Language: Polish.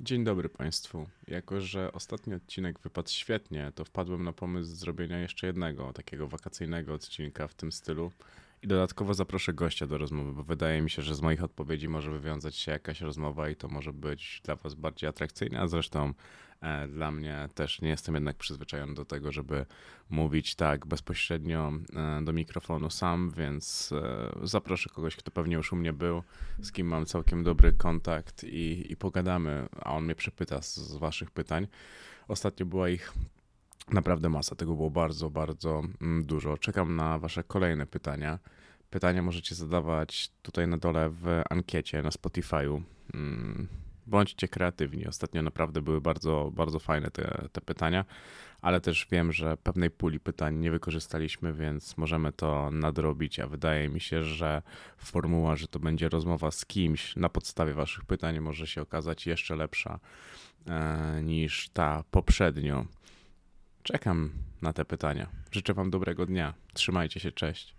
Dzień dobry Państwu. Jako, że ostatni odcinek wypadł świetnie, to wpadłem na pomysł zrobienia jeszcze jednego takiego wakacyjnego odcinka w tym stylu. I dodatkowo zaproszę gościa do rozmowy, bo wydaje mi się, że z moich odpowiedzi może wywiązać się jakaś rozmowa i to może być dla Was bardziej atrakcyjne, a zresztą dla mnie też nie jestem jednak przyzwyczajony do tego, żeby mówić tak bezpośrednio e, do mikrofonu sam, więc e, zaproszę kogoś, kto pewnie już u mnie był, z kim mam całkiem dobry kontakt i, i pogadamy, a on mnie przepyta z, z Waszych pytań. Ostatnio była ich Naprawdę masa, tego było bardzo, bardzo mm, dużo. Czekam na Wasze kolejne pytania. Pytania możecie zadawać tutaj na dole w ankiecie na Spotify'u. Bądźcie kreatywni. Ostatnio naprawdę były bardzo, bardzo fajne te, te pytania, ale też wiem, że pewnej puli pytań nie wykorzystaliśmy, więc możemy to nadrobić. A wydaje mi się, że formuła, że to będzie rozmowa z kimś na podstawie Waszych pytań, może się okazać jeszcze lepsza e, niż ta poprzednio. Czekam na te pytania. Życzę Wam dobrego dnia. Trzymajcie się, cześć.